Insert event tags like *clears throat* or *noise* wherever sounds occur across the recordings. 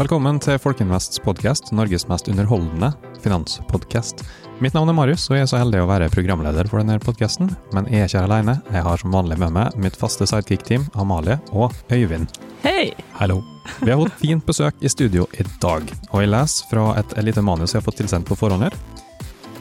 Velkommen til Folkeinvests podkast, Norges mest underholdende finanspodkast. Mitt navn er Marius, og jeg er så heldig å være programleder for denne podkasten. Men jeg er ikke her alene. Jeg har som vanlig med meg mitt faste sidekick-team, Amalie og Øyvind. Hei! Hallo. Vi har fått fint besøk i studio i dag, og jeg leser fra et lite manus jeg har fått tilsendt på forhånd her.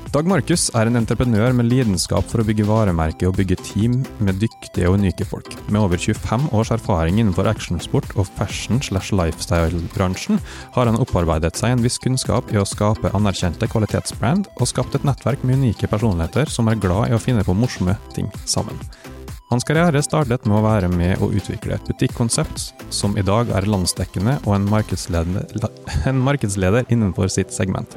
Dag Markus er en entreprenør med lidenskap for å bygge varemerke og bygge team med dyktige og unike folk. Med over 25 års erfaring innenfor actionsport og fashion slash lifestyle-bransjen har han opparbeidet seg en viss kunnskap i å skape anerkjente kvalitetsbrand, og skapt et nettverk med unike personligheter som er glad i å finne på morsomme ting sammen. Hans karriere startet med å være med å utvikle et butikkonsept som i dag er landsdekkende og en markedsleder, *laughs* en markedsleder innenfor sitt segment.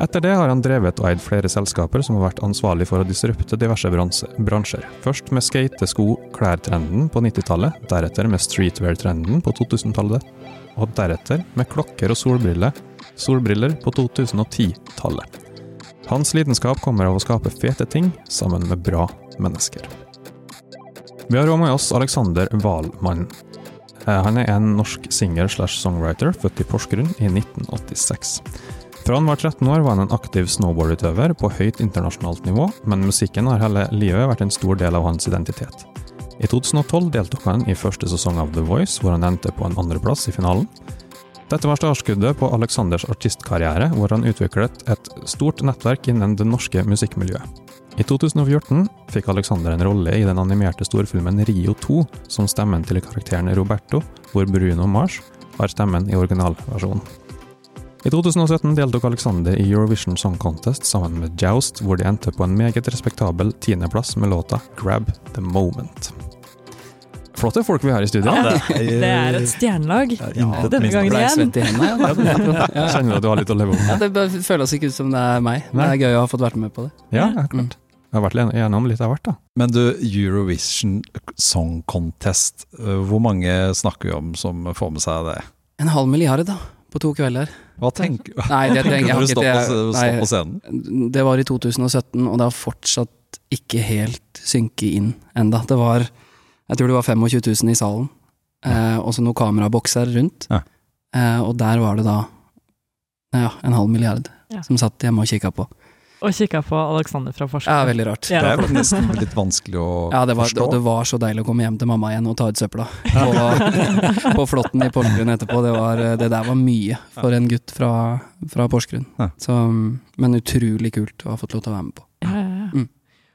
Etter det har han drevet og eid flere selskaper som har vært ansvarlig for å disrupte diverse bransjer. Først med skate-, sko-, klær-trenden på 90-tallet, deretter med streetwear-trenden på 2000-tallet, og deretter med klokker og solbriller, solbriller på 2010-tallet. Hans lidenskap kommer av å skape fete ting sammen med bra mennesker. Vi har òg med oss Alexander Wahlmann. Eh, han er en norsk singer slash songwriter, født i Porsgrunn i 1986. Fra han var 13 år var han en aktiv snowboardutøver på høyt internasjonalt nivå, men musikken har hele livet vært en stor del av hans identitet. I 2012 deltok han i første sesong av The Voice, hvor han endte på en andreplass i finalen. Dette var startskuddet på Alexanders artistkarriere, hvor han utviklet et stort nettverk innen det norske musikkmiljøet. I 2014 fikk Alexander en rolle i den animerte storfilmen Rio 2 som stemmen til karakteren Roberto, hvor Bruno Mars har stemmen i originalversjonen. I 2017 deltok Alexander i Eurovision Song Contest sammen med Joust, hvor de endte på en meget respektabel tiendeplass med låta 'Grab the Moment'. Flotte folk vi har i studio. Ja, det, *laughs* det er et stjernelag. Ja, Denne gangen igjen. *laughs* Kjenner du at du har litt å leve opp med? Ja, det føles ikke ut som det er meg, men det er gøy å ha fått vært med på det. Ja, klart. Jeg har vært gjennom litt av hvert, da. Men du, Eurovision Song Contest, eh, hvor mange snakker vi om som får med seg det? En halv milliard, da på to kvelder. Hva tenker, nei, det, *laughs* tenker jeg, du stå på, stå på scenen? Det var i 2017, og det har fortsatt ikke helt synket inn enda. Det var Jeg tror det var 25 000 i salen, eh, og så noen kamerabokser rundt. Ja. Eh, og der var det da ja, en halv milliard ja. som satt hjemme og kikka på. Og kikka på Alexander fra Forsvaret. Ja, veldig rart. Ja. Det er nesten litt vanskelig å ja, det var, forstå. Det var så deilig å komme hjem til mamma igjen og ta ut søpla på, *laughs* på Flåtten i Porsgrunn etterpå. Det, var, det, der var mye for en gutt fra, fra Porsgrunn. Så, men utrolig kult å ha fått lov til å være med på. Mm.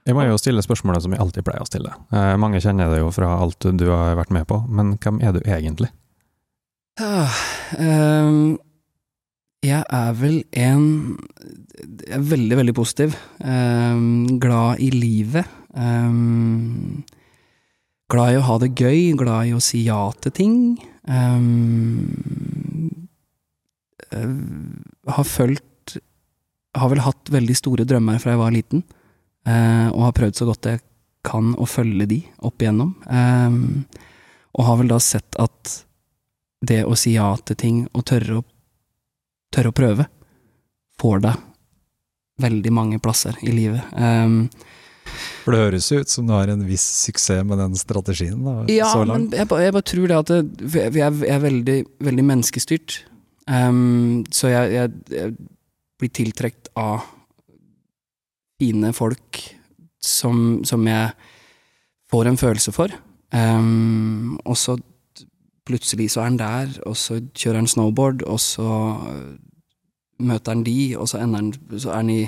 Jeg må jo stille spørsmålet som jeg alltid pleier å stille. Eh, mange kjenner deg jo fra alt du har vært med på, men hvem er du egentlig? Uh, um, jeg er vel en Jeg er veldig, veldig positiv. Um, glad i livet. Um, glad i å ha det gøy, glad i å si ja til ting. Um, har følt Har vel hatt veldig store drømmer fra jeg var liten, uh, og har prøvd så godt jeg kan å følge de opp igjennom. og har vel da sett at det å si ja til ting og tørre å tørre å prøve, får deg veldig mange plasser i livet. Um, for det høres jo ut som du har en viss suksess med den strategien, da, ja, så langt. men jeg, jeg, bare tror det at det, vi er, er, veldig, veldig menneskestyrt. Um, så jeg, jeg, jeg, blir tiltrukket av fine folk som, som, jeg får en følelse for. Um, og så plutselig så er han der, og så kjører han snowboard, og så møter han de, og så, han, så er han i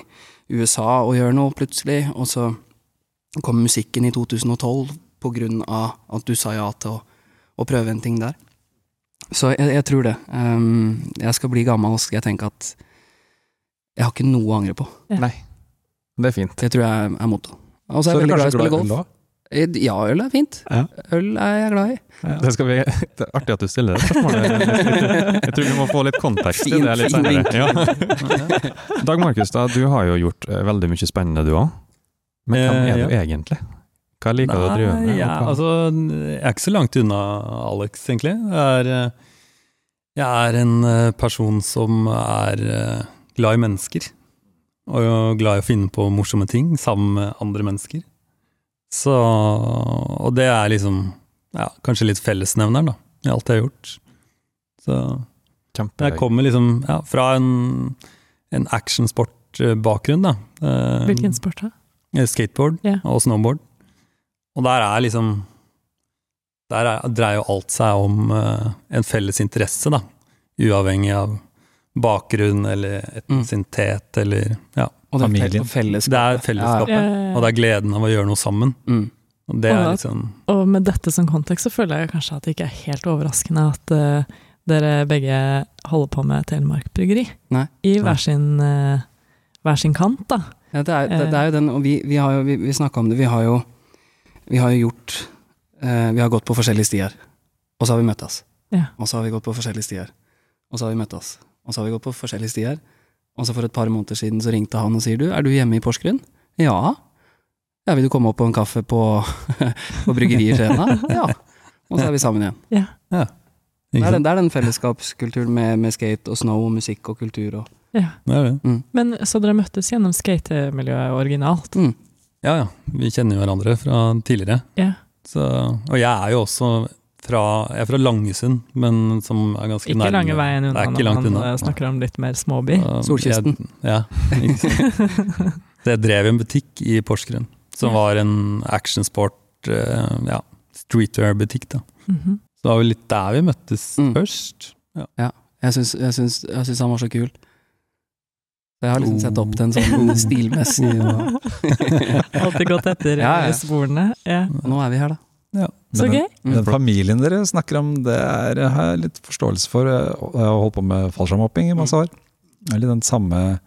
USA og gjør noe plutselig, og så kommer musikken i 2012 på grunn av at du sa ja til å, å prøve en ting der. Så jeg, jeg tror det. Um, jeg skal bli gammel og skal jeg tenke at jeg har ikke noe å angre på. Ja. Nei. Det er fint. Det tror jeg er mottoet. Og så er jeg veldig glad i å spille golf. Eh, ja, øl er fint. Ja. Øl er jeg glad i. Ja. Det, vi, det, er artig at du stiller det spørsmålet. *laughs* Jeg tror vi må få litt kontekst til det litt senere. Ja. Dag Markus, da, du har jo gjort eh, veldig mye spennende du òg. Men hvem er du egentlig? Hva liker du å drive med? Ja, altså, jeg er ikke så langt unna Alex, egentlig. Jeg er, eh, jeg er en person som er glad i mennesker. Og glad i å finne på morsomme ting sammen med andre mennesker. Så Og det er liksom ja, kanskje litt fellesnevneren, da. i alt jeg har gjort. Så Kjempegøy. jeg kommer liksom ja, fra en, en actionsportbakgrunn, da. Eh, Hvilken sport, da? Skateboard yeah. og snowboard. Og der er liksom Der er, dreier jo alt seg om uh, en felles interesse, da. Uavhengig av bakgrunn eller etnisitet eller Ja. Og det Familien. Og fellesskapet. Det er fellesskapet. Ja, ja, ja. Og det er gleden av å gjøre noe sammen. Mm. Og det Og er da- liksom Og med dette som kontekst, så føler jeg kanskje at det ikke er helt overraskende at uh, dere begge holder på med Telemark Bryggeri. Nei. I hver sin, uh, hver sin kant, da. Ja, det er, det, det er jo den, og vi, vi har jo, vi, vi snakka om det, vi har jo, vi har jo gjort uh, Vi har gått på forskjellige stier, og så har vi møttes. Ja. Og så har vi gått på forskjellige stier, og så har vi møttes. Og så har vi gått på forskjellige stier, og så for et par måneder siden så ringte han og sier du, er du hjemme i Porsgrunn? Ja. Ja, vil du komme opp på en kaffe på, *laughs* på bryggeriet i Skien? Ja. Og så er vi sammen igjen. Ja. Det er den, det er den fellesskapskulturen med, med skate og snow og musikk og kultur og ja. Det er det. Men Så dere møttes gjennom skatemiljøet originalt? mm. Ja, ja. Vi kjenner jo hverandre fra tidligere. Ja. Så, og jeg er jo også fra, jeg er fra Langesund, men som er ganske Ikke nærme. lange veien unna når man unna. eh, snakker om litt mer småby. Uh, Solkysten. Jeg, ja. Så *laughs* jeg drev en butikk i Porsgrunn, som var en actionsport, uh, ja, streetwear-butikk. da. Mhm. Så det var vel litt der vi møttes Mm. først. Ja. Jeg syns, jeg, syns, jeg syns han var så kul. Jeg har liksom sett opp til en sånn stilmessig *laughs* og *laughs* Alltid gått etter Ja, ja. sporene. Ja. Nå er vi her, da. Så Men den- gøy. Mm. Den familien dere snakker om, det er, jeg har litt forståelse for. Jeg har holdt på med fallskjermhopping i masse år. Eller den samme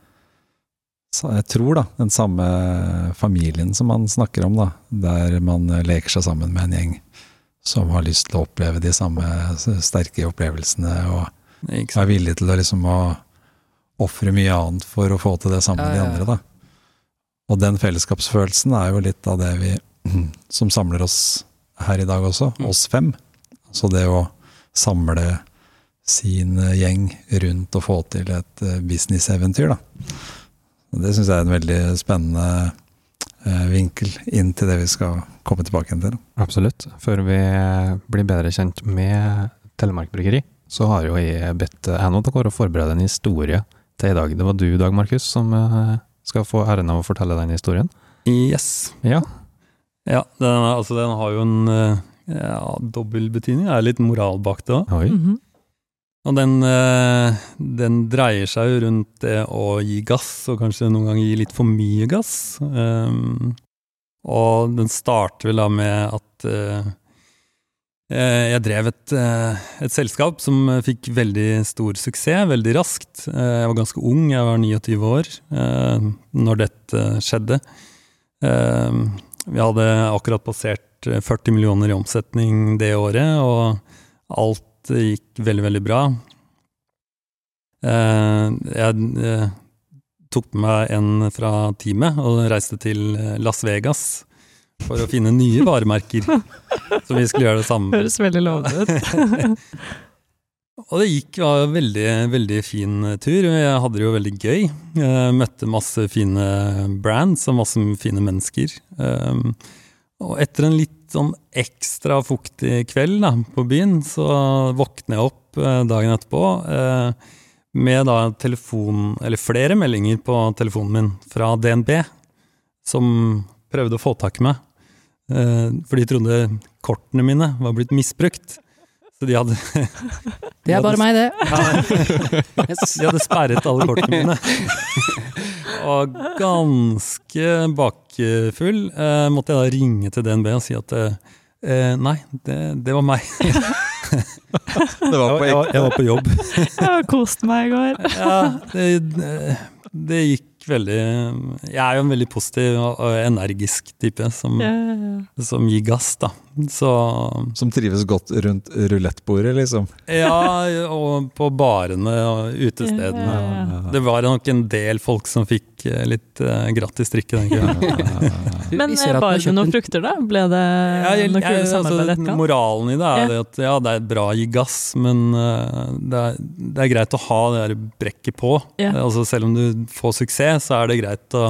Jeg tror da, den samme familien som man snakker om, da. Der man leker seg sammen med en gjeng som har lyst til å oppleve de samme sterke opplevelsene, og er villig til å liksom å ofre mye annet for å få til det samme med Ja, ja, de andre, da. Og den fellesskapsfølelsen er jo litt av det vi *clears throat* som samler oss her i dag også, Mm. oss fem. Så det å samle sin gjeng rundt og få til et eh, businesseventyr, da. Det syns jeg er en veldig spennende eh, vinkel inn til det vi skal komme tilbake til. Absolutt. Før vi blir bedre kjent med Telemark Bryggeri, så har jo jeg bedt en av dere å forberede en historie til i dag. Det var du, Dag Markus, som eh, skal få æren av å fortelle den historien. Yes. Ja. Ja, den, er- altså, den har jo en eh, ja, dobbel betydning. Det er litt moral bak det òg. Mm -hmm. Og den, eh, den dreier seg jo rundt det å gi gass, og kanskje noen ganger gi litt for mye gass. Um, og den starter vel da med at eh, eh, jeg drev et, et selskap som fikk veldig stor suksess veldig raskt. Jeg var ganske ung, jeg var 29 år når dette skjedde. Vi hadde akkurat passert eh, 40 millioner i omsetning det året, og alt gikk veldig, veldig bra. Eh, jeg eh, tok med meg en fra teamet og reiste til Las Vegas for å finne nye varemerker. *laughs* Så vi skulle gjøre det samme. Høres veldig lovende ut. *laughs* Og det gikk var en veldig, veldig fin tur. Jeg hadde det jo veldig gøy. Jeg møtte masse fine brands og masse fine mennesker. Um, og etter en litt sånn ekstra fuktig kveld da, på byen, så våkner jeg opp eh, dagen etterpå eh, med da telefon, eller flere meldinger på telefonen min fra DNB, som prøvde å få tak i meg. Eh, for de trodde kortene mine var blitt misbrukt. Så de hadde *laughs* Det er bare meg, det. *laughs* De hadde sperret alle kortene mine. *laughs* Og ganske bakfull eh, måtte jeg da ringe til DNB og si at eh, nei, det, det var meg. Det var på Jeg, var- jeg var på jobb. Jeg har kost meg i går. Ja, det, det, det gikk veldig Jeg er jo en veldig positiv og energisk type som, Ja, ja, ja. som gir gass, da. Så Som trives godt rundt rulettbordet, liksom. Ja, og på barene og utestedene. Ja, ja, ja. Det var nok en del folk som fikk eh, litt uh, gratis drikke den kvelden. *laughs* Men eh, bar du noen frukter, da? Ble det Ja, jeg, noe kult samarbeid altså, etterkant? moralen i det er Ja. at ja, det er bra å gi gass, men uh, det, er, det er greit å ha det der brekket på. Ja. Altså, selv om du får suksess, så er det greit å,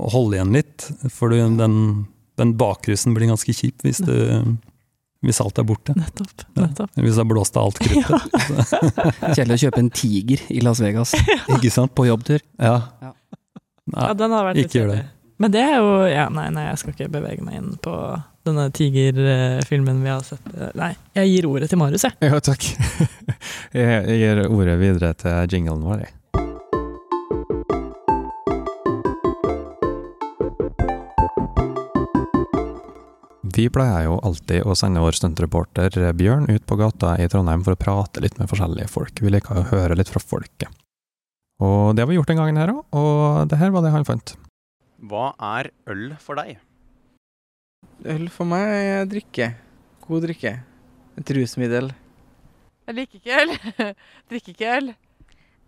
å holde igjen litt. For du, den, den bakrusen blir ganske kjip hvis du, hvis alt er borte. Nettopp. Ja. Hvis det er blåst av alt *laughs* kruttet. *laughs* Kjedelig å kjøpe en tiger i Las Vegas *laughs* Ikke sant? på jobbtur. Ja. Ja. Nei, Ja, den har vært ikke gjør det. Men det er jo ja, nei, nei, jeg skal ikke bevege meg inn på denne tigerfilmen vi har sett. Nei, jeg gir ordet til Marius, jeg. Ja, takk. Jeg jeg gir ordet videre til jinglen vår. jeg. Vi pleier jo alltid å sende vår stuntreporter Bjørn ut på gata i Trondheim for å prate litt med forskjellige folk. Vi liker å høre litt fra folket. Og det har vi gjort den gangen her òg, og det her var det han fant. Hva er øl for deg? Øl for meg er drikke. God drikke. Et rusmiddel. Jeg liker ikke øl. *laughs* Drikker ikke øl.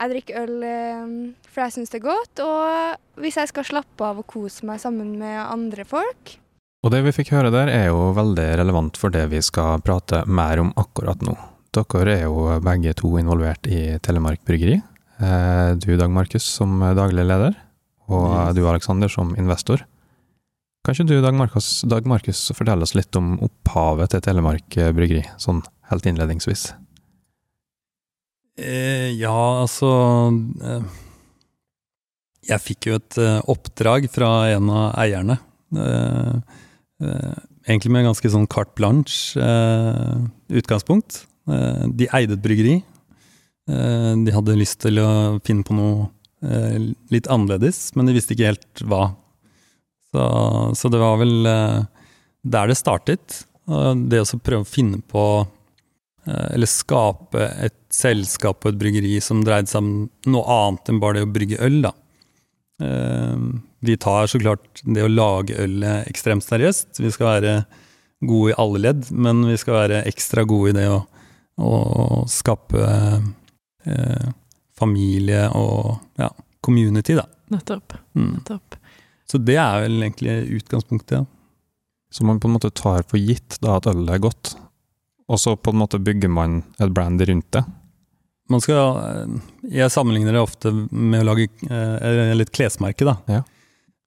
Jeg drikker øl fordi for jeg syns det er godt, og hvis jeg skal slappe av og kose meg sammen med andre folk. Og det vi fikk høre der er jo veldig relevant for det vi skal prate mer om akkurat nå. Dere er jo begge to involvert i Telemark Bryggeri. Eh, Du Dag Markus som daglig leder, og du Aleksander som investor. Kan ikke du Dag Markus, Dag Markus fortelle oss litt om opphavet til Telemark Bryggeri, sånn helt innledningsvis? Eh, ja, altså eh, Jeg fikk jo et oppdrag fra en av eierne. Eh, egentlig med ganske sånn carte blanche eh, utgangspunkt. Eh, de eide et bryggeri. Eh, de hadde lyst til å finne på noe eh, litt annerledes, men de visste ikke helt hva. Så, så det var vel eh, der det startet. Det å prøve å finne på eh, eller skape et selskap og et bryggeri som dreide seg om noe annet enn bare det å brygge øl, da. Vi tar så klart det å lage ølet ekstremt seriøst. Vi skal være gode i alle ledd, men vi skal være ekstra gode i det å, å skape eh, familie og ja, community, da. Nettopp. Mm. nettopp. Så det er vel egentlig utgangspunktet, ja. Så man på en måte tar for gitt da at ølet er godt, og så på en måte bygger man et brand rundt det. Man skal, eh, jeg sammenligner det ofte med å lage eh, eller et klesmerke. da. Ja.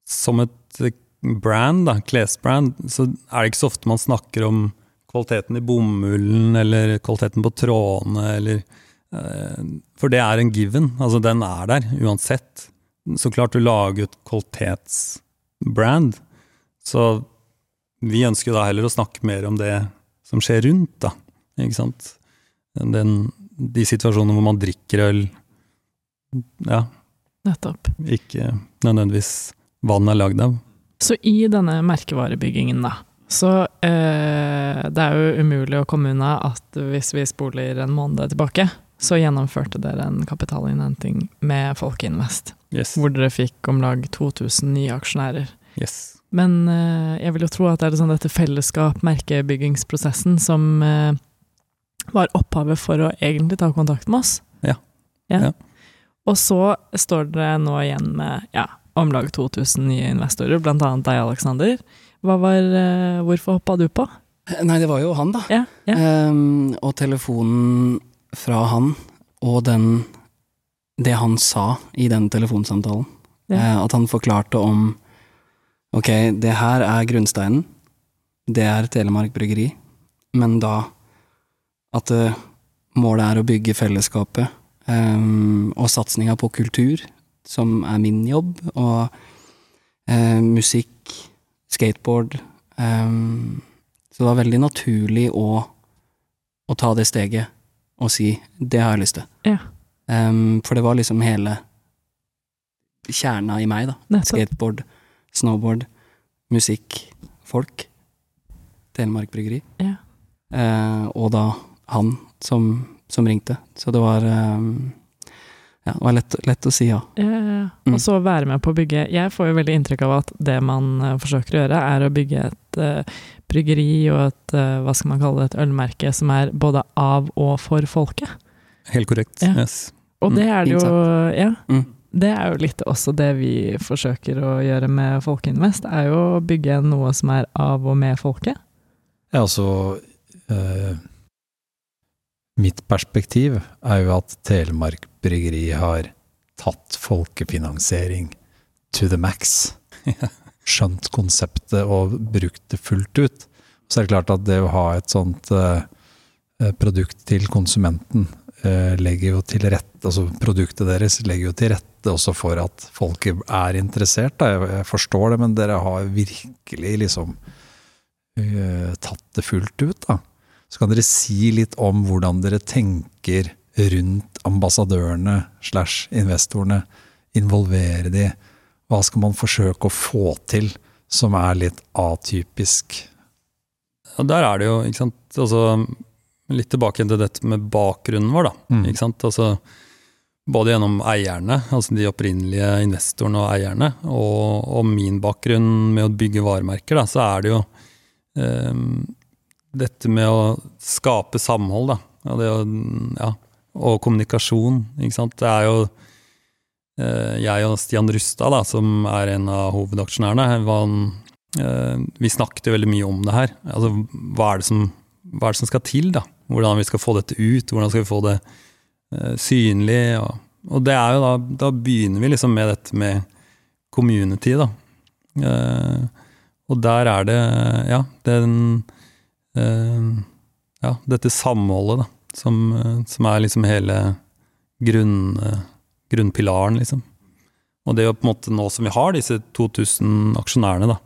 Som et eh, brand, da, klesbrand, så er det ikke så ofte man snakker om kvaliteten i bomullen eller kvaliteten på trådene. Eller, eh, for det er en given. altså Den er der uansett. Så klart du lager et kvalitetsbrand. Så vi ønsker da heller å snakke mer om det som skjer rundt, da. Ikke sant. Den, de situasjonene hvor man drikker øl. Ja, nettopp. ikke nødvendigvis hva den er lagd av. Så i denne merkevarebyggingen, da, så eh, det er jo umulig å komme unna at hvis vi spoler en måned tilbake, så gjennomførte dere en kapitalinnhenting med Folkeinvest, Yes. hvor dere fikk om lag 2000 nye aksjonærer. yes. Men eh, jeg vil jo tro at det er sånn dette fellesskap, merkebyggingsprosessen, som eh, var opphavet for å egentlig ta kontakt med oss. Ja. Ja. Og så står dere nå igjen med ja, om lag 2000 nye investorer, annet deg, Aleksander. Eh, hvorfor hoppa du på? Nei, det var jo han, da. Ja, ja. Um, og telefonen fra han, og den Det han sa i den telefonsamtalen. Ja. Uh, at han forklarte om Ok, det her er grunnsteinen. Det er Telemark bryggeri. Men da at uh, målet er å bygge fellesskapet um, og satsinga på kultur, som er min jobb, og eh, musikk, skateboard ehm, Så det var veldig naturlig å, å ta det steget og si 'det har jeg lyst til'. Ja. Um, for det var liksom hele kjerna i meg, da. Nettopp. Skateboard, snowboard, musikk, folk. Telemark Bryggeri. Ja. Uh, og da han som, som ringte. Så det var ehm, Ja, det var lett, lett å si ja. Ja, ja, ja. Mm. Og så være med på å bygge Jeg får jo veldig inntrykk av at det man eh, forsøker å gjøre, er å bygge et uh, bryggeri og et uh, hva skal man kalle det, et ølmerke som er både av og for folket. Helt korrekt. Ja. Yes. Og Mm, det er det jo Ja. Mm. Det er jo litt også det vi forsøker å gjøre med Folkeinvest, er jo å bygge noe som er av og med folket. Ja, altså eh, Mitt perspektiv er jo at Telemark Bryggeri har tatt folkefinansiering to the max. *laughs* Skjønt konseptet og brukt det fullt ut. Så er det klart at det å ha et sånt eh, produkt til konsumenten eh, legger jo til rette, altså produktet deres legger jo til rette også for at folk er interessert. Jeg, jeg forstår det, men dere har virkelig liksom eh, tatt det fullt ut, da. Så kan dere si litt om hvordan dere tenker rundt ambassadørene slash investorene. Involvere de. Hva skal man forsøke å få til som er litt atypisk? Og der er det jo, ikke sant, altså litt tilbake til dette med bakgrunnen vår, da. Mm. Ikke sant? Altså, både gjennom eierne, altså de opprinnelige investorene og eierne, og, og min bakgrunn med å bygge varemerker, da, så er det jo eh, dette med å skape samhold, da. Og, det å, ja, og kommunikasjon, ikke sant. Det er jo eh, jeg og Stian Rustad, da, som er en av hovedaksjonærene, Eh, vi snakket jo veldig mye om det her. Altså, hva er det som, hva er det som skal til? da? Hvordan vi skal få dette ut? Hvordan skal vi få det uh, synlig? Og, og, det er jo da, da begynner vi liksom med dette med community, da. Og der er det, ja, den Ja, dette samholdet, da. Som, som er liksom hele grunn, grunnpilaren, liksom. Og det er jo på en måte nå som vi har disse 2000 aksjonærene, da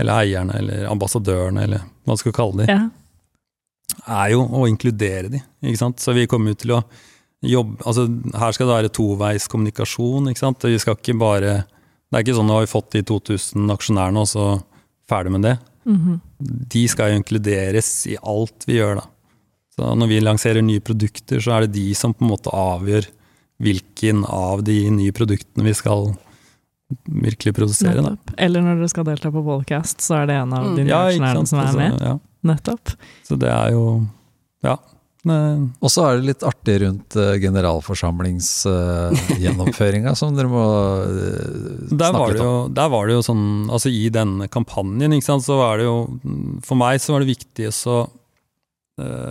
eller eierne, eller ambassadørene, eller hva man skal kalle de, Ja. er jo å inkludere de, ikke sant. Så vi kommer jo til å jobbe Altså her skal det være toveis kommunikasjon, ikke sant. Vi skal ikke bare Det er ikke sånn at vi har fått de 2000 aksjonærene, og så ferdig med det. Mhm. De skal jo inkluderes i alt vi gjør, da. Så når vi lanserer nye produkter, så er det de som på en måte avgjør hvilken av de nye produktene vi skal virkelig produsere. Da. Eller når dere skal delta på podcast, så er det en av de nye aksjonærene ja, som er Altså, med. ja. Nettopp. Så det er jo Ja. Og så er det litt artig rundt uh, generalforsamlingsgjennomføringa, *laughs* som dere må uh, snakke litt om. jo, der var det jo sånn Altså i denne kampanjen, ikke sant, så var det jo For meg så var det viktig å eh,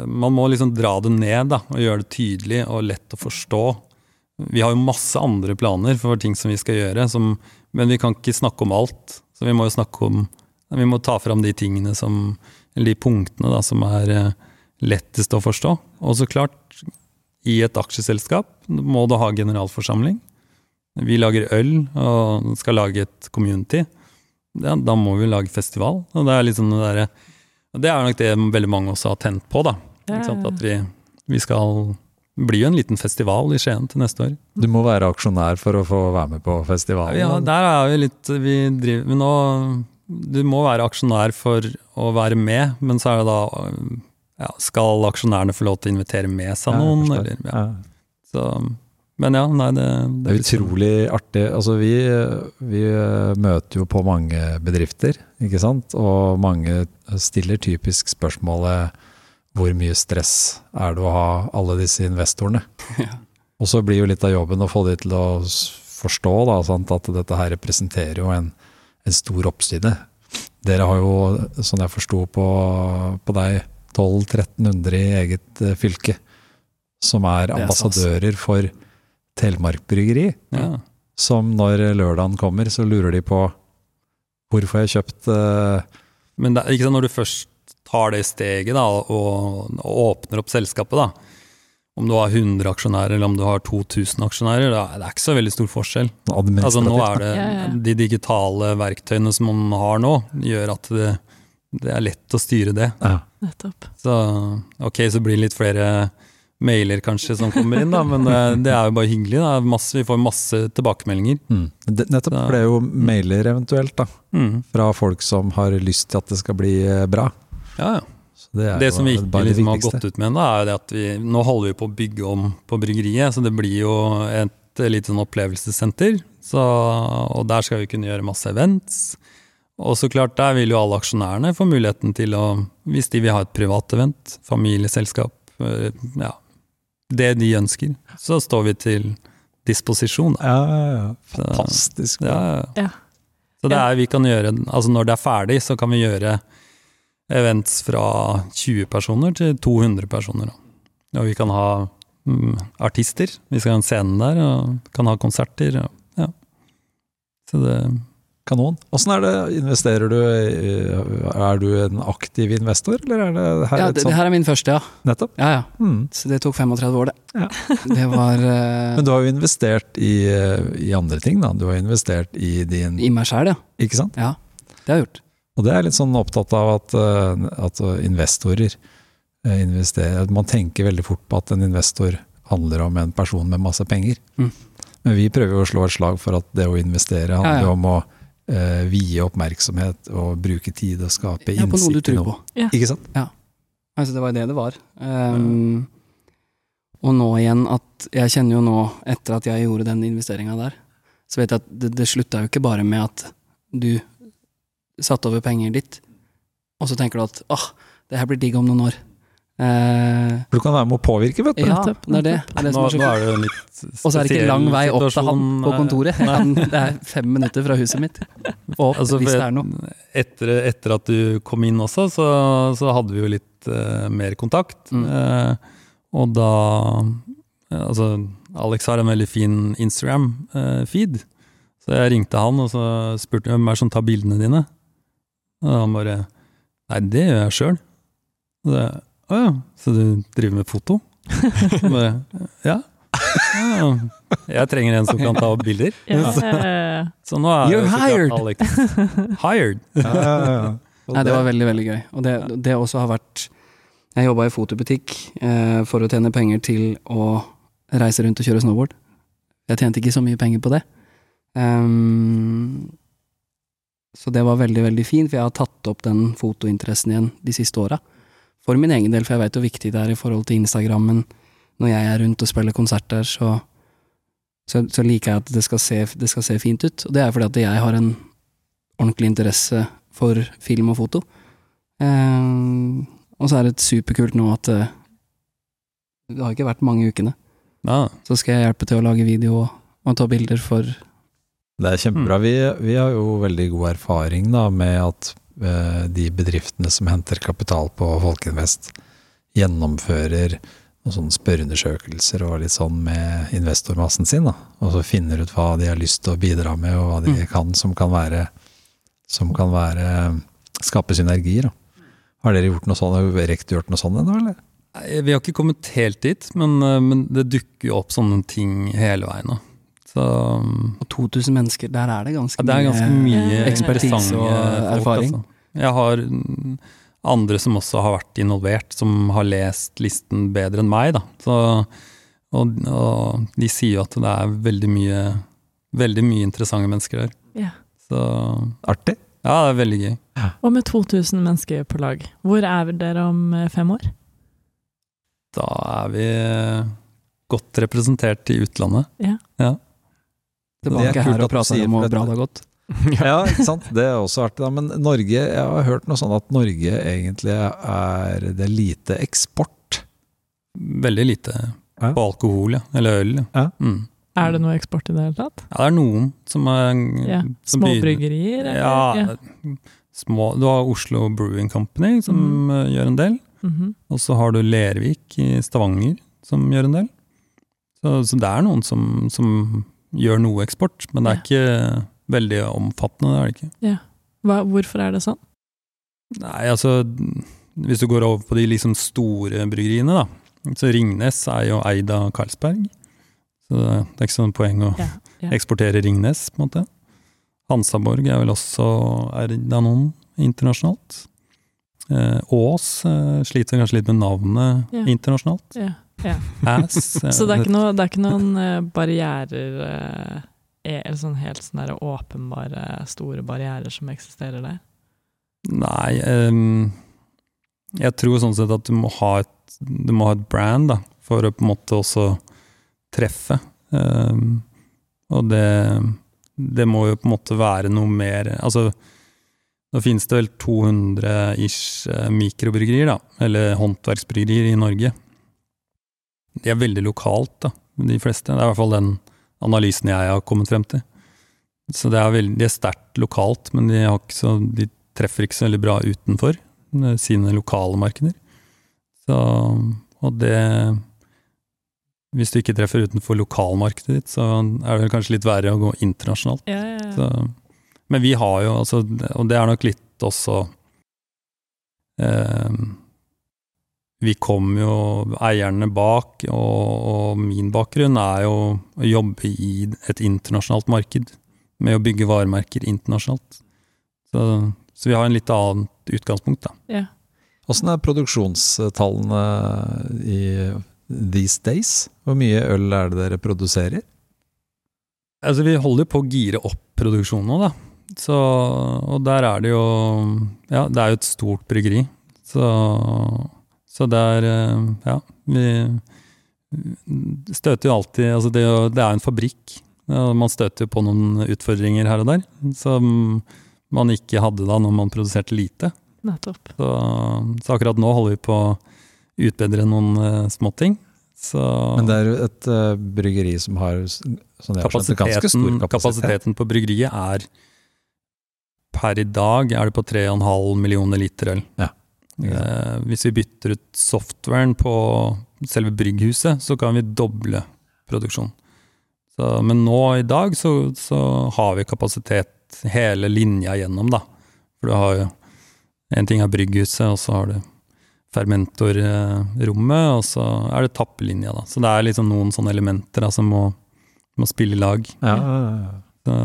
Man må liksom dra det ned, da, og gjøre det tydelig og lett å forstå. Vi har jo masse andre planer for ting som vi skal gjøre, som, men vi kan ikke snakke om alt. Så vi må jo snakke om Vi må ta fram de tingene som Eller de punktene da, som er eh, lettest å forstå. Og så klart, i et aksjeselskap må du ha generalforsamling. Vi lager øl og skal lage et community. Ja, da må vi lage festival. Og det er liksom det derre Det er nok det veldig mange også har tent på, da. Ikke sant? At vi, vi skal bli jo en liten festival i Skien til neste år. Du må være aksjonær for å få være med på festivalen. Ja, der er vi litt Vi driver men nå Du må være aksjonær for å være med, men så er det da ja, Skal aksjonærene få lov til å invitere med seg Ja, noen? forstår. eller, ja. Ja. Så, men ja, nei, det, Det er utrolig artig. Altså, vi, vi eh, møter jo på mange bedrifter, ikke sant? Og mange stiller typisk spørsmålet hvor mye stress er det å ha alle disse investorene? *laughs* Og så blir jo litt av jobben å få de til å forstå da, at dette her representerer jo en, en stor oppside. Dere har jo, sånn jeg forsto på, på deg, 1200-1300 i eget eh, fylke, som er er ambassadører for Telemark Bryggeri ja. som når lørdagen kommer, så lurer de på hvorfor jeg har kjøpt uh, Men det, ikke sant, når du først tar det steget da, og, og åpner opp selskapet, da, om du har 100 aksjonærer eller om du har 2000 aksjonærer, da, det er ikke så veldig stor forskjell. Altså nå er det. De digitale verktøyene som man har nå, gjør at det, det er lett å styre det. ja. Nettopp. Så ok, så blir det litt flere mailer kanskje som kommer inn, da, men det, det er jo bare hyggelig. Da. Masse, vi får masse tilbakemeldinger. mm. Nettopp. For det er jo mailer eventuelt, da. Mm. Fra folk som har lyst til at det skal bli eh, bra. Ja, ja. Det Det som vi ikke liksom har gått ut med ennå, er det at vi nå holder vi på å bygge om på bryggeriet, så det blir jo et lite sånn opplevelsessenter. Så, og der skal vi kunne gjøre masse events. Og så klart, der vil jo alle aksjonærene få muligheten til å, hvis de vil ha et privat event, familieselskap, eh, ja, det de ønsker, så står vi til disposisjon. Da. Ja, ja, ja. Fantastisk. Så, ja. Ja. Så det er, vi kan gjøre, altså når det er ferdig, så kan vi gjøre events fra 20 personer til 200 personer. Da. Og vi kan ha mm, artister, vi skal ha en scene der, og kan ha konserter. Og, ja. Så det, Kanon. Åssen er det, investerer du Er du en aktiv investor, eller er det her Ja, et det, det her er min første, ja. Nettopp. ja, ja. Mm. Så det tok 35 år, det. Ja. *laughs* Det var uh... Men du har jo investert i, eh, i andre ting, da. Du har investert i din i meg sjæl, ja. Ikke sant? Ja, det har jeg gjort. Og det er litt sånn opptatt av at, eh, at investorer investerer Man tenker veldig fort på at en investor handler om en person med masse penger. Mm. Men vi prøver jo å slå et slag for at det å investere handler Ja, ja. om å eh, vie oppmerksomhet og bruke tid og skape Ja, på noe du tror på. Ja. Ikke sant? Altså, det var det det var. Um, og nå igjen at Jeg kjenner jo nå, etter at jeg gjorde den investeringa der, så vet jeg at det, det slutta jo ikke bare med at du satte over penger ditt, og så tenker du at åh, det her blir digg om noen år. Eh, du kan være med å påvirke, vet du. ja, det er det. det, er det Nå, som er så nå er det jo en litt Og så er det ikke lang vei opp til han på kontoret. Han, det er fem minutter fra huset mitt. Og opp, Altså, hvis det er noe. Etter, etter at du kom inn også, så, så hadde vi jo litt uh, mer kontakt. Mm. Uh, og da eh, Altså, Alex har en veldig fin Instagram-feed. så jeg ringte han og så spurte hvem er det som tar bildene dine. Og han bare Nei, det gjør jeg sjøl. Å ja, så du driver med foto? *laughs* Bare, ja. ja. Jeg trenger en som kan ta opp bilder. Ja, *laughs* Så, Så nå er You're hired. Alex hired. *laughs* Ja, ja, ja. Nei, det var veldig, veldig gøy. Og det, det også har vært Jeg jobba i fotobutikk eh, for å tjene penger til å reise rundt og kjøre snowboard. Jeg tjente ikke så mye penger på det. Um, så det var veldig, veldig fint, for jeg har tatt opp den fotointeressen igjen de siste åra. For min egen del, for jeg vet hvor viktig det er i forhold til Instagrammen. Når jeg er rundt og spiller konserter, så, så, så liker jeg at det skal, se, det skal se fint ut. Og det er fordi at jeg har en ordentlig interesse for film og foto. Eh, og så er det superkult nå at eh, det har ikke vært mange ukene. Ja, Så skal jeg hjelpe til å lage video og, og ta bilder for Det er kjempebra. Vi, vi har jo veldig god erfaring da, med at de bedriftene som henter kapital på Folkinvest, gjennomfører noen sånne spørreundersøkelser og litt sånn med investormassen sin, da, og så finner ut hva de har lyst til å bidra med, og hva de Mm. kan som kan være som kan være skape synergier. Da. Har dere gjort noe sånt, har Rekt gjort noe sånt ennå, eller? Vi har ikke kommet helt dit, men, eh, men det dukker jo opp sånne ting hele veien nå. Så Og 2000 mennesker, der er det ganske, ja, det er ganske mye ekspertise og og folk, erfaring. Altså. Jeg har andre som også har vært involvert, som har lest listen bedre enn meg. Da. Så, og, og de sier jo at det er veldig mye, veldig mye interessante mennesker der. ja. Så Artig. ja, det er veldig gøy. Og med 2000 mennesker på lag, hvor er dere om eh, fem år? Da er vi godt representert i utlandet. Ja. Det er kult her at og prate om hvor bra det har gått. *laughs* Ja, ikke sant. Det er også artig, da. Men Norge, jeg har hørt noe sånn at Norge egentlig er det er lite eksport. Veldig lite Ja. på alkohol, ja. Eller øl. Ja. Ja. Mm. Er det noe eksport i det hele tatt? ja, det er noen som er Ja. som Små begynner- bryggerier? eller? Ja, små Du har Oslo Brewing Company, som Mm. eh, gjør en del. Mhm. Og så har du Lervik i Stavanger, som gjør en del. Så, så det er noen som, som gjør noe eksport, men det er ikke veldig omfattende. Det er det ikke. Hva, hvorfor er det sånn? Nei, altså Hvis du går over på de liksom store bryggeriene, da. Så Ringnes er jo eid av Carlsberg. Så det er ikke sånn poeng å Ja, ja. eksportere Ringnes, på en måte. Hansaborg er vel også eid av noen internasjonalt. Eh, Ås eh, sliter kanskje litt med navnet Ja. internasjonalt. Ja, ja. Ass. *laughs* Så det er ikke, noe, det er ikke noen eh, barrierer eh, eh, Eller sånn helt sånne der åpenbare, store barrierer som eksisterer der? Nei, Um, jeg tror sånn sett at du må ha et, du må ha et brand da, for å på en måte også treffe. Um, og det, det må jo på en måte være noe mer Altså, nå finnes det vel 200 ish eh, mikrobryggerier, da, eller håndverksbryggerier i Norge. De er veldig lokalt, da, de fleste. Det er i hvert fall den analysen jeg har kommet frem til. Så det er veldig de er sterkt lokalt, men de, har ikke så, de treffer ikke så veldig bra utenfor sine lokale markeder. Så, og det Hvis du ikke treffer utenfor lokalmarkedet ditt, så er det kanskje litt verre å gå internasjonalt. Ja, ja, ja. Så, Men vi har jo, altså, og det er nok litt også eh, Vi kom jo, eierne bak, og, og min bakgrunn er jo å jobbe i et internasjonalt marked. Med å bygge varemerker internasjonalt. Så, så vi har en litt annet utgangspunkt, da. Ja. Åssen er produksjonstallene i these days? Hvor mye øl er det dere produserer? Altså, vi holder på å gire opp produksjonen nå, da. Så, og der er det jo Ja, det er jo et stort bryggeri. Så, så det er eh, Ja, vi støter jo alltid Altså, det, er jo- det er en fabrikk. og Man støter jo på noen utfordringer her og der som man ikke hadde da når man produserte lite. Nettopp. Så, så akkurat nå holder vi på å utbedre noen uh, småting. Så Men det er jo et uh, bryggeri som har sånn jeg har skjønt, det, ganske stor kapasitet. kapasiteten på bryggeriet er Per i dag er det på 3,5 millioner liter øl. Ja. Eh, hvis vi bytter ut softwaren på selve brygghuset, så kan vi doble produksjonen. Men nå i dag så, så har vi kapasitet hele linja gjennom, da. For du har jo En ting er brygghuset, og så har du fermentorrommet, og så er det tappelinja, da. Så det er liksom noen sånne elementer da, som må, må spille i lag. Ja, ja, ja. Så,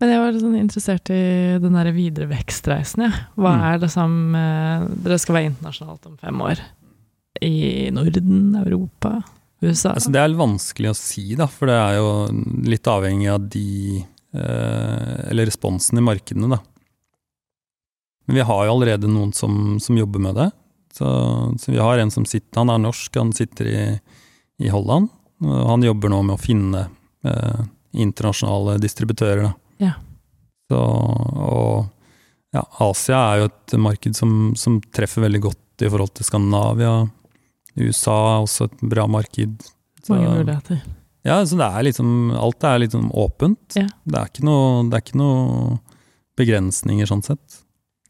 Men jeg var sånn interessert i den der videre vekstreisen, jeg. Hva Mm. er det som eh, Dere skal være internasjonalt om fem år. I Norden, Europa, USA? Altså, det er litt vanskelig å si, da, for det er jo litt avhengig av de eh, Eller responsen i markedene, da. Men vi har jo allerede noen som, som jobber med det. Så, så vi har en som sitter Han er norsk, han sitter i, i Holland. Og han jobber nå med å finne eh, internasjonale distributører, da. Ja. Så, og ja, Asia er jo et marked som, som treffer veldig godt i forhold til Skandinavia. USA er også et bra marked. Så- Mange muligheter. ja, så det er liksom Alt er litt sånn åpent. Ja. Det, er ikke noe, det er ikke noe begrensninger sånn sett.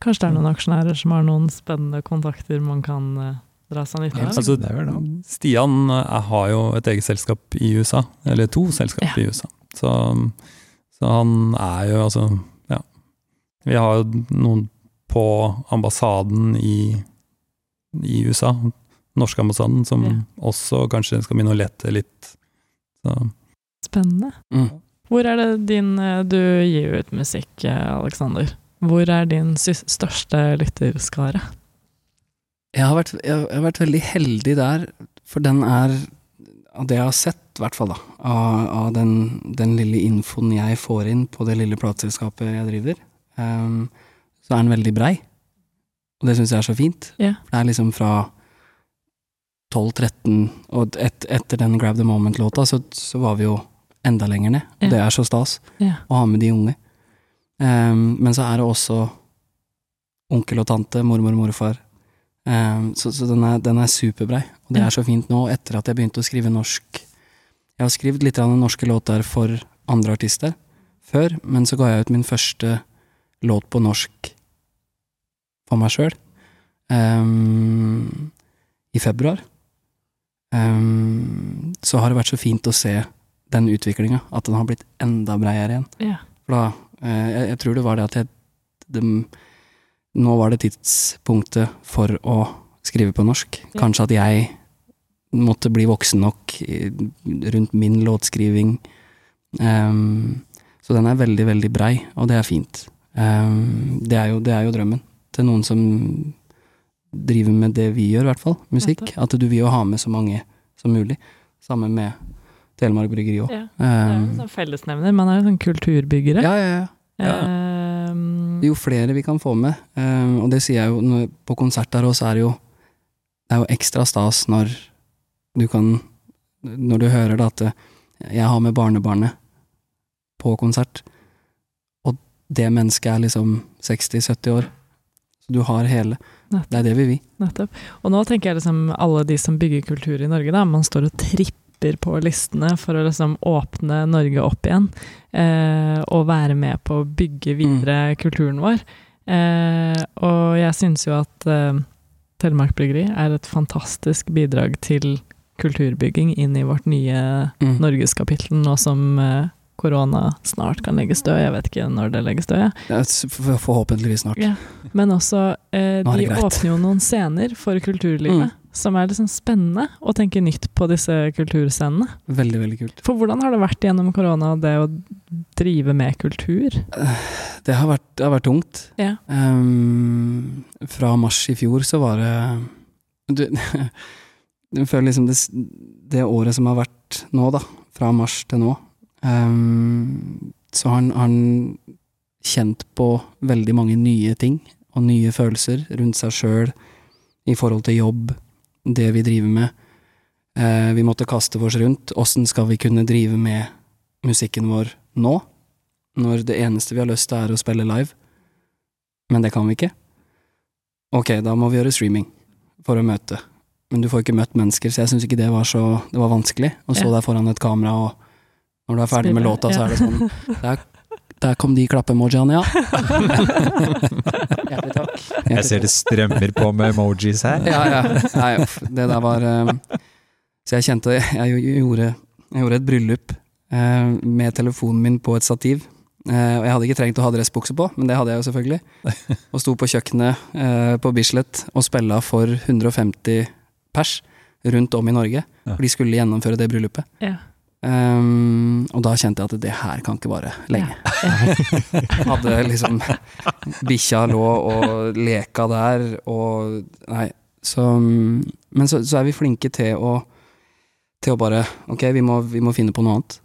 Kanskje det er noen aksjonærer som har noen spennende kontakter man kan eh, dra seg nytte av? Altså. Stian eh, har jo et eget selskap i USA, eller to selskap Ja. i USA. Så, så han er jo altså Ja. Vi har jo noen på ambassaden i, i USA, norske ambassaden, som Ja. også kanskje skal begynne å lete litt. Så Spennende. Mm. Hvor er det din eh, Du gir jo ut musikk, Aleksander. Alexander. Hvor er din største lytterskare? Jeg har, vært, jeg har vært veldig heldig der, for den er Av det jeg har sett, i hvert fall, da. Av, av den, den lille infoen jeg får inn på det lille plateselskapet jeg driver, um, så er den veldig brei. Og det syns jeg er så fint. Yeah. Det er liksom fra 12-13, og et, etter den Grab the Moment-låta, så, så var vi jo enda lenger ned. Og yeah. det er så stas yeah. å ha med de unge. Um, men så er det også onkel og tante, mormor og morfar. Ehm, så så den, er, den er superbrei, og det er så fint nå etter at jeg begynte å skrive norsk. Jeg har skrevet litt av norske låter for andre artister før, men så ga jeg ut min første låt på norsk for meg sjøl i februar. Um, så har det vært så fint å se den utviklinga, at den har blitt enda breiere igjen. Ja. For da, eh, jeg, jeg tror det var det at jeg det, Nå var det tidspunktet for å skrive på norsk. Ja. Kanskje at jeg måtte bli voksen nok rundt min låtskriving. Um, så den er veldig, veldig brei, og det er fint. Um, det, er jo, det er jo drømmen til noen som driver med det vi gjør, i hvert fall. Musikk. At du vil jo ha med så mange som mulig. Sammen med Telemark Bryggeri òg. Ja. Det er jo sånn fellesnevner. Man er jo sånn kulturbyggere. ja, ja, ja. Ehm, Jo flere vi kan få med, eh, og det sier jeg jo på konsert der også, er det jo Det er jo ekstra stas når du kan Når du hører da at eh, jeg har med barnebarnet på konsert, og det mennesket er liksom 60-70 år. Så du har hele. Det er det vi vil. Nettopp. Og nå tenker jeg liksom alle de som bygger kultur i Norge, da. Man står og tripper på listene for å liksom åpne Norge opp igjen. Eh, og være med på å bygge videre kulturen vår. Eh, og jeg syns jo at eh, Telemark Bryggeri er et fantastisk bidrag til kulturbygging inn i vårt nye Mm. norgeskapittel nå som eh, korona snart kan legges død. Jeg vet ikke når det legges død. Ja, Forhåpentligvis snart. Ja. Men også, eh, de åpner jo noen scener for kulturlivet, Mm. Som er liksom spennende å tenke nytt på disse kulturscenene. Veldig, veldig kult. For hvordan har det vært gjennom korona, det å drive med kultur? Det har vært, det har vært tungt. Ja. Um, fra mars i fjor så var det du, *laughs* du føler liksom det, det året som har vært nå, da, fra mars til nå, um, så har han, har han kjent på veldig mange nye ting og nye følelser rundt seg sjøl i forhold til jobb, det vi driver med. Eh, vi måtte kaste oss rundt. Åssen skal vi kunne drive med musikken vår nå? Når det eneste vi har lyst til er å spille live. Men det kan vi ikke. Ok, da må vi gjøre streaming for å møte. Men du får ikke møtt mennesker, så jeg syns ikke det var så Det var vanskelig å stå Ja. der foran et kamera, og når du er ferdig med Spille, låta, så er det sånn *laughs* Der, der kom de klappe-emojiene, ja. *laughs* Hjertelig takk. Jeg ser det strømmer på med emojis her. Ja, ja. Nei, uff, det der var um, Så jeg kjente Jeg gjorde, jeg gjorde et bryllup uh, med telefonen min på et stativ. Uh, og jeg hadde ikke trengt å ha dressbukse på, men det hadde jeg jo selvfølgelig. *laughs* Og sto på kjøkkenet uh, på Bislett og spilla for 150 pers rundt om i Norge. Ja. For de skulle gjennomføre det bryllupet. Ja. Um, og da kjente jeg at det her kan ikke vare lenge. *laughs* Hadde liksom Bikkja lå og leka der, og Nei, så Men så, så er vi flinke til å Til å bare Ok, vi må, vi må finne på noe annet.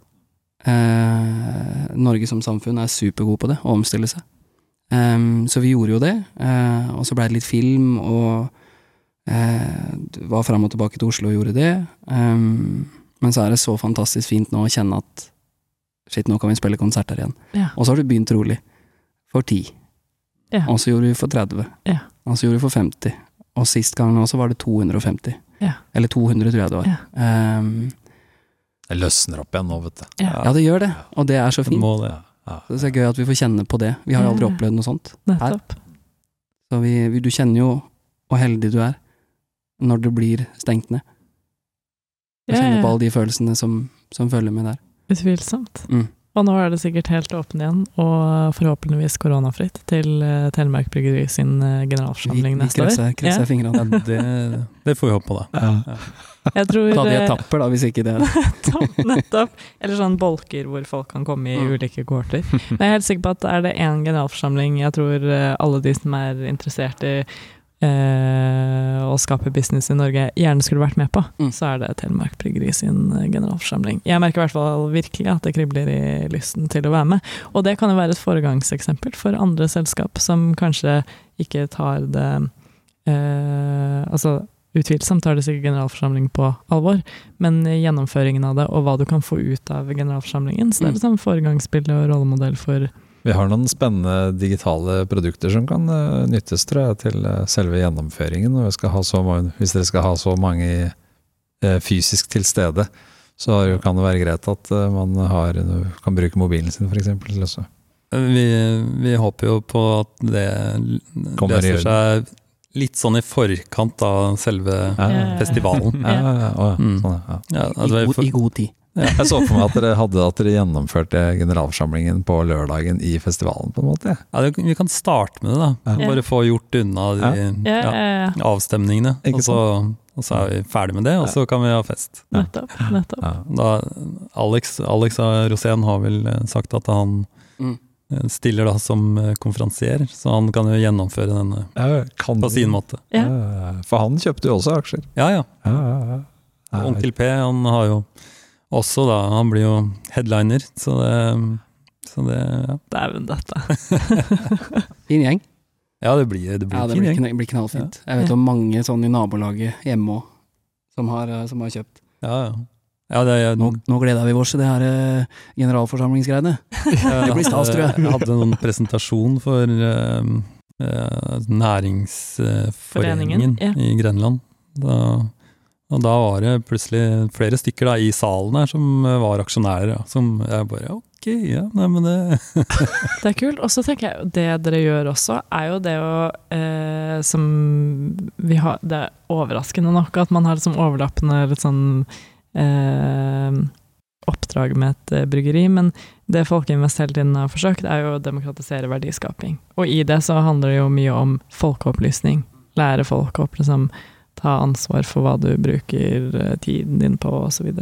Uh, Norge som samfunn er supergod på det, å omstille seg. Um, så vi gjorde jo det, Uh, og så blei det litt film, og uh, var fram og tilbake til Oslo og gjorde det. Em, men så er det så fantastisk fint nå å kjenne at shit, nå kan vi spille konserter igjen. Ja. Og så har du begynt rolig. For 10. Ja. Og så gjorde vi for 30. Ja. Og så gjorde vi for 50. Og sist gang nå så var det 250. Ja. Eller 200, tror jeg det var. Ja. Em, Det løsner opp igjen nå, vet du. Ja. ja, det gjør det. Og det er så Det fint. må det. Ja. Så det er gøy at vi får kjenne på det. Vi har jo aldri opplevd noe sånt. Nettopp. Så vi, vi, du kjenner jo hvor heldig du er når det blir stengt ned. Du kjenne kjenner på alle de følelsene som, som følger med der. Utvilsomt. Mm. Og nå er det sikkert helt åpen igjen, og forhåpentligvis koronafritt, til eh, Telemark Bryggeri sin eh, generalforsamling neste år. Vi krysser Ja. fingrene. Ja, det, det får vi håpe på, da. Jeg tror Ta de eh, etapper, da, hvis ikke det *laughs* Nettopp, nettopp. Eller sånn bolker hvor folk kan komme i Mm. ulike kohorter. Men jeg er helt sikker på at er det én generalforsamling jeg tror eh, alle de som er interessert i eh, å skape business i Norge, gjerne skulle vært med på, Mm. så er det Telemark Bryggeri sin eh, generalforsamling. Jeg merker i hvert fall virkelig at det kribler i lysten til å være med. Og det kan jo være et foregangseksempel for andre selskap som kanskje ikke tar det eh, Altså Utvilsomt tar det sikkert generalforsamling på alvor, men gjennomføringen av det, og hva du kan få ut av generalforsamlingen, så det er Mm. liksom foregangsbilde og rollemodell for Vi har noen spennende digitale produkter som kan eh, nyttes tror jeg, til eh, selve gjennomføringen. Og vi skal ha så mange, hvis dere skal ha så mange eh, fysisk til stede, så kan det være greit at man har, kan bruke mobilen sin f.eks. Vi, vi håper jo på at det Kommer løser seg litt sånn i forkant av selve Ja. festivalen. Ja, ja, ja. Mm. Sånn, ja. Ja, I, god, I god tid. Jeg så for meg at dere hadde at dere gjennomførte generalforsamlingen på lørdagen i festivalen, på en måte. Ja. ja, det- vi kan starte med det, da. Ja. Bare få gjort unna de Ja, ja, ja, ja. avstemningene. Ikke Og så, og så er vi ferdig med det, og så kan vi ha fest. Nettopp. nettopp. Ja. Da, Alex, Alex Rosén har vel eh, sagt at han Mm. eh, stiller da som eh, konferansier, så han kan jo gjennomføre denne Ja, kan på sin måte. Ja. For han kjøpte jo også aksjer. Ja, ja. Ja, ja, ja. Ja, Onkel P han har jo også da Han blir jo headliner, så det, så det ja. Dæven dette. *laughs* Fin gjeng. ja, det blir, det blir Ja, det fin blir, gjeng. blir knallfint. Jeg vet om mange sånn i nabolaget hjemme òg, som, har, eh, som har kjøpt. Ja, ja. ja det, jeg, Nå, nå gleder vi oss til det her eh, generalforsamlingsgreiene. det blir stas, tror jeg. Jeg hadde noen presentasjon for eh, eh, Næringsforeningen ja. i Grenland. Da, og da var det plutselig flere stykker da, i salen her som eh, var aksjonærer. Ja, som jeg bare Ok, ja, nei, men det *laughs* Det er kult. Og så tenker jeg det dere gjør også, er jo det å eh, Som vi har Det er overraskende nok at man har liksom overlappende litt sånn eh, oppdrag med et eh, bryggeri, men det Folkeinvest hele tiden har forsøkt, er jo å demokratisere verdiskaping. Og i det så handler det jo mye om folkeopplysning. Lære folk opp, liksom ta ansvar for hva du bruker eh, tiden din på, osv.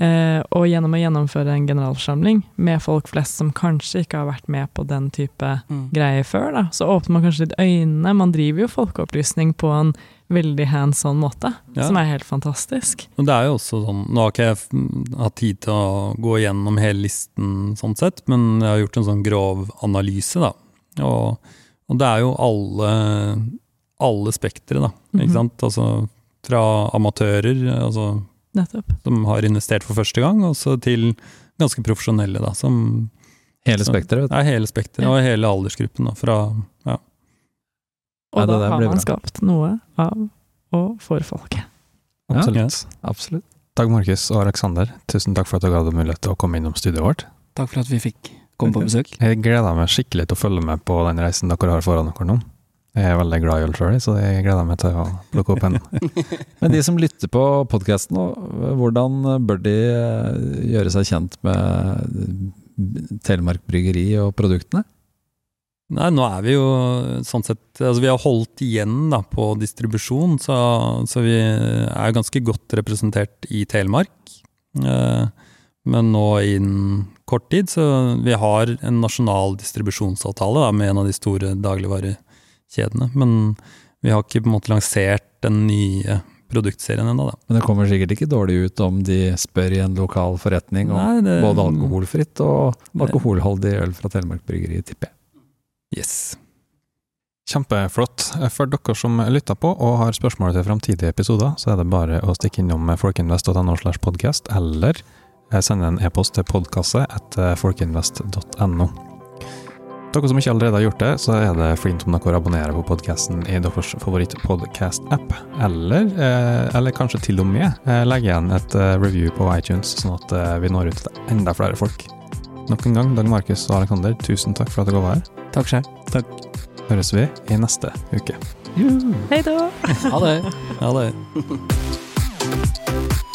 Eh, og gjennom å gjennomføre en generalforsamling med folk flest som kanskje ikke har vært med på den type Mm. greier før, da, så åpner man kanskje litt øynene. Man driver jo folkeopplysning på en veldig hands on måte, Ja. som er helt fantastisk. Men det er jo også sånn, Nå har ikke jeg hatt tid til å gå gjennom hele listen, sånn sett, men jeg har gjort en sånn grov analyse. da. Og, og det er jo alle, alle spektre, da. Mhm. Ikke sant? Altså fra amatører altså, Nettopp. som har investert for første gang, og så til ganske profesjonelle, da. Som Hele spekteret. Ja, hele spekteret, og hele aldersgruppen. Da, fra, ja. Ja, Og det da har man bra. skapt noe av og for folket. Ja. Absolutt. Absolutt. Dag Markus og Aleksander, tusen takk for at dere hadde mulighet til å komme innom studioet vårt. Takk for at vi fikk komme på besøk. Jeg gleder meg skikkelig til å følge med på den reisen dere har foran dere nå. Jeg er veldig glad i øl sjøl, så jeg gleder meg til å plukke opp en. *laughs* Men de som lytter på podkasten hvordan bør de eh, gjøre seg kjent med Telemark Bryggeri og produktene? Nei, nå er vi jo sånn sett Altså, vi har holdt igjen da på distribusjon, så, så vi er ganske godt representert i Telemark. Eh, men nå innen kort tid, så vi har en nasjonal distribusjonsavtale da, med en av de store dagligvarekjedene. Men vi har ikke på en måte lansert den nye produktserien ennå, da. Men det kommer sikkert ikke dårlig ut om de spør i en lokal forretning om Nei, det- både alkoholfritt og alkoholholdig øl fra Telemark Bryggeri, tipper jeg. Yes. Kjempeflott. For dere som lytter på og har spørsmål til framtidige episoder, så er det bare å stikke innom folkinvest.no slash podcast, eller sende en e-post til podkasse etter folkinvest.no. Dere som ikke allerede har gjort det, så er det fint om dere abonnerer på podkasten i deres favoritt-podkast-app, eller, eh, eller kanskje til og med eh, legge igjen et eh, review på iTunes, sånn at eh, vi når ut til enda flere folk. Nok en gang, Dag Markus og Aleksander, tusen takk for at dere var her. Takk sjøl. Høres vi i neste uke. Hei da! *laughs* Ha det. Ha det *laughs*